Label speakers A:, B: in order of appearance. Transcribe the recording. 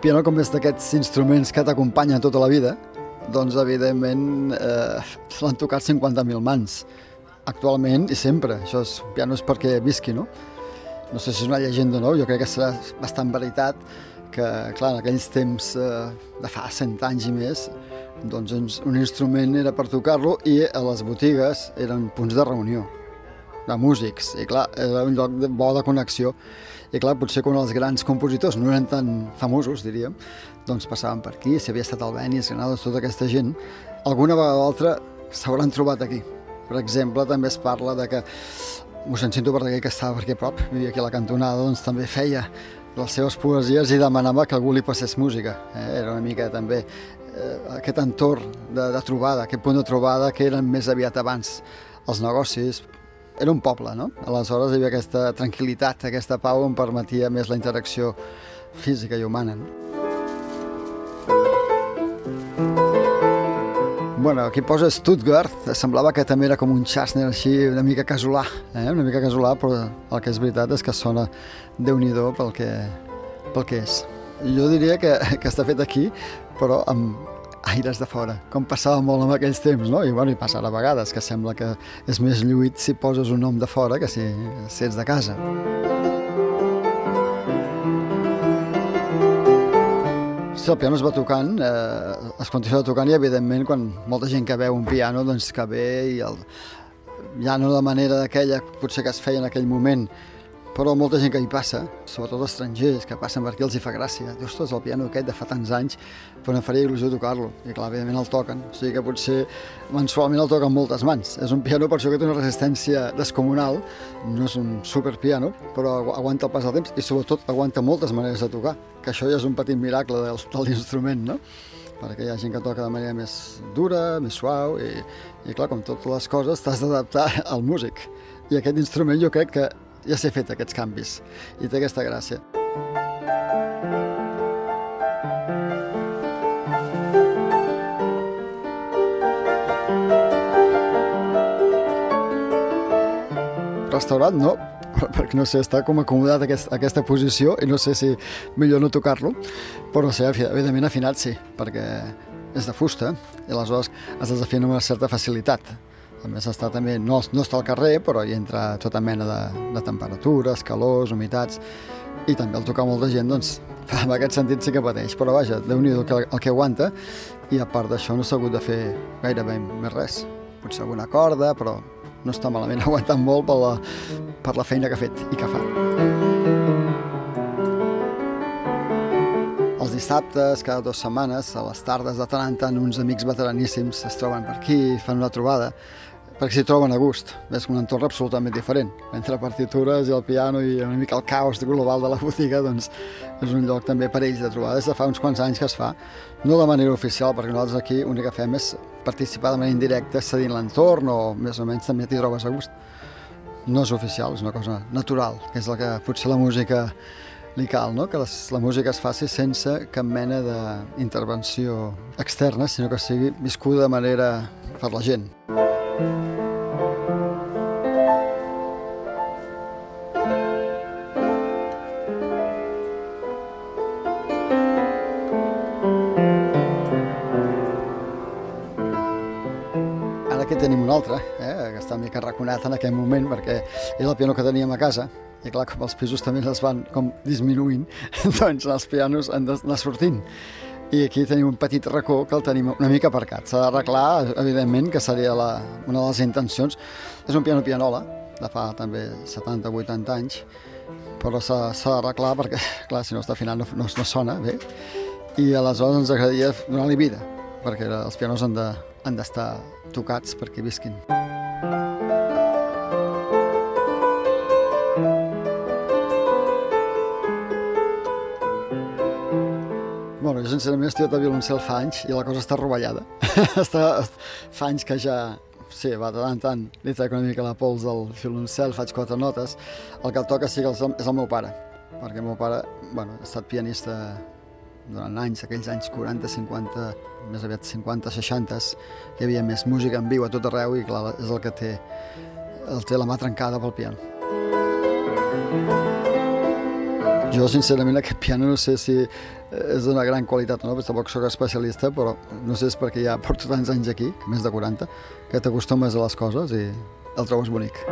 A: piano, com és d'aquests instruments que t'acompanyen tota la vida, doncs evidentment eh, l'han tocat 50.000 mans actualment i sempre. Això és, piano és perquè visqui, no? No sé si és una llegenda o no, jo crec que serà bastant veritat que, clar, en aquells temps eh, de fa 100 anys i més, doncs un instrument era per tocar-lo i a les botigues eren punts de reunió de músics, i clar, era un lloc de, bo de connexió. I clar, potser quan els grans compositors no eren tan famosos, diríem, doncs passaven per aquí, si havia estat Albéniz, Granados, tota aquesta gent, alguna vegada o altra s'hauran trobat aquí. Per exemple, també es parla de que mossèn Cinto Verdaguer, que estava per aquí a prop, vivia aquí a la cantonada, doncs també feia les seves poesies i demanava que algú li passés música. Eh? Era una mica també eh, aquest entorn de, de trobada, aquest punt de trobada que eren més aviat abans els negocis. Era un poble, no? Aleshores hi havia aquesta tranquil·litat, aquesta pau on permetia més la interacció física i humana. No? Bueno, aquí posa Stuttgart, semblava que també era com un Chasner així, una mica casolà, eh? una mica casolà, però el que és veritat és que sona déu nhi pel, que, pel que és. Jo diria que, que està fet aquí, però amb aires de fora, com passava molt en aquells temps, no? I, bueno, i passa a vegades, que sembla que és més lluït si poses un nom de fora que si, si ets de casa. Si el piano es va tocant, eh, es continua tocant i evidentment quan molta gent que veu un piano doncs que ve i el, ja no de manera d'aquella potser que es feia en aquell moment però molta gent que hi passa, sobretot estrangers que passen per aquí els hi fa gràcia. Dius, ostres, el piano aquest de fa tants anys, però no faria il·lusió tocar-lo. I clar, evidentment el toquen. O sigui que potser mensualment el toquen moltes mans. És un piano per això que té una resistència descomunal, no és un superpiano, però aguanta el pas del temps i sobretot aguanta moltes maneres de tocar, que això ja és un petit miracle del, de l'instrument, no? perquè hi ha gent que toca de manera més dura, més suau, i, i clar, com totes les coses, t'has d'adaptar al músic. I aquest instrument jo crec que ja s'he fet aquests canvis i té aquesta gràcia. Restaurat no, perquè no sé, està com acomodat aquest, aquesta posició i no sé si millor no tocar-lo, però sé, evidentment afinat sí, perquè és de fusta i aleshores es desafina amb una certa facilitat. A més, està també, no, no està al carrer, però hi entra tota mena de, de temperatures, calors, humitats, i també al tocar molta gent, doncs, en aquest sentit sí que pateix. Però vaja, déu nhi el, que, el que aguanta, i a part d'això no s'ha hagut de fer gairebé més res. Potser alguna corda, però no està malament, aguantant molt per la, per la feina que ha fet i que fa. Els dissabtes, cada dues setmanes, a les tardes, de tant en tant, uns amics veteraníssims es troben per aquí, fan una trobada, perquè s'hi troben a gust. És un entorn absolutament diferent. Entre partitures i el piano i una mica el caos global de la botiga, doncs és un lloc també per ells de trobar. Des de fa uns quants anys que es fa, no de manera oficial, perquè nosaltres aquí l'únic que fem és participar de manera indirecta, cedint l'entorn o més o menys també t'hi trobes a gust. No és oficial, és una cosa natural, que és el que potser la música li cal, no? que les, la música es faci sense cap mena d'intervenció externa, sinó que sigui viscuda de manera per la gent. Ara aquí tenim un altre, eh, que està mica raconat en aquest moment, perquè és el piano que teníem a casa, i clar, com els pisos també es van com disminuint, doncs els pianos han d'anar sortint i aquí tenim un petit racó que el tenim una mica aparcat. S'ha d'arreglar, evidentment, que seria la, una de les intencions. És un piano pianola, de fa també 70-80 anys, però s'ha d'arreglar perquè, clar, si no està afinat no, no, no sona bé. I aleshores ens agradaria donar-li vida, perquè els pianos han d'estar de, tocats perquè visquin. Bueno, jo sincerament he estudiat a violoncel fa anys i la cosa està rovellada. està, fa anys que ja sí, va de tant en tant, li trec una mica la pols del violoncel, faig quatre notes. El que el toca sí que és el meu pare, perquè el meu pare bueno, ha estat pianista durant anys, aquells anys 40, 50, més aviat 50, 60, hi havia més música en viu a tot arreu i clar, és el que té, el té la mà trencada pel piano. Jo, sincerament, aquest piano no sé si és una gran qualitat, no? Tampoc soc especialista, però no sé, és perquè ja porto tants anys aquí, més de 40, que t'acostumes a les coses i el trobes bonic.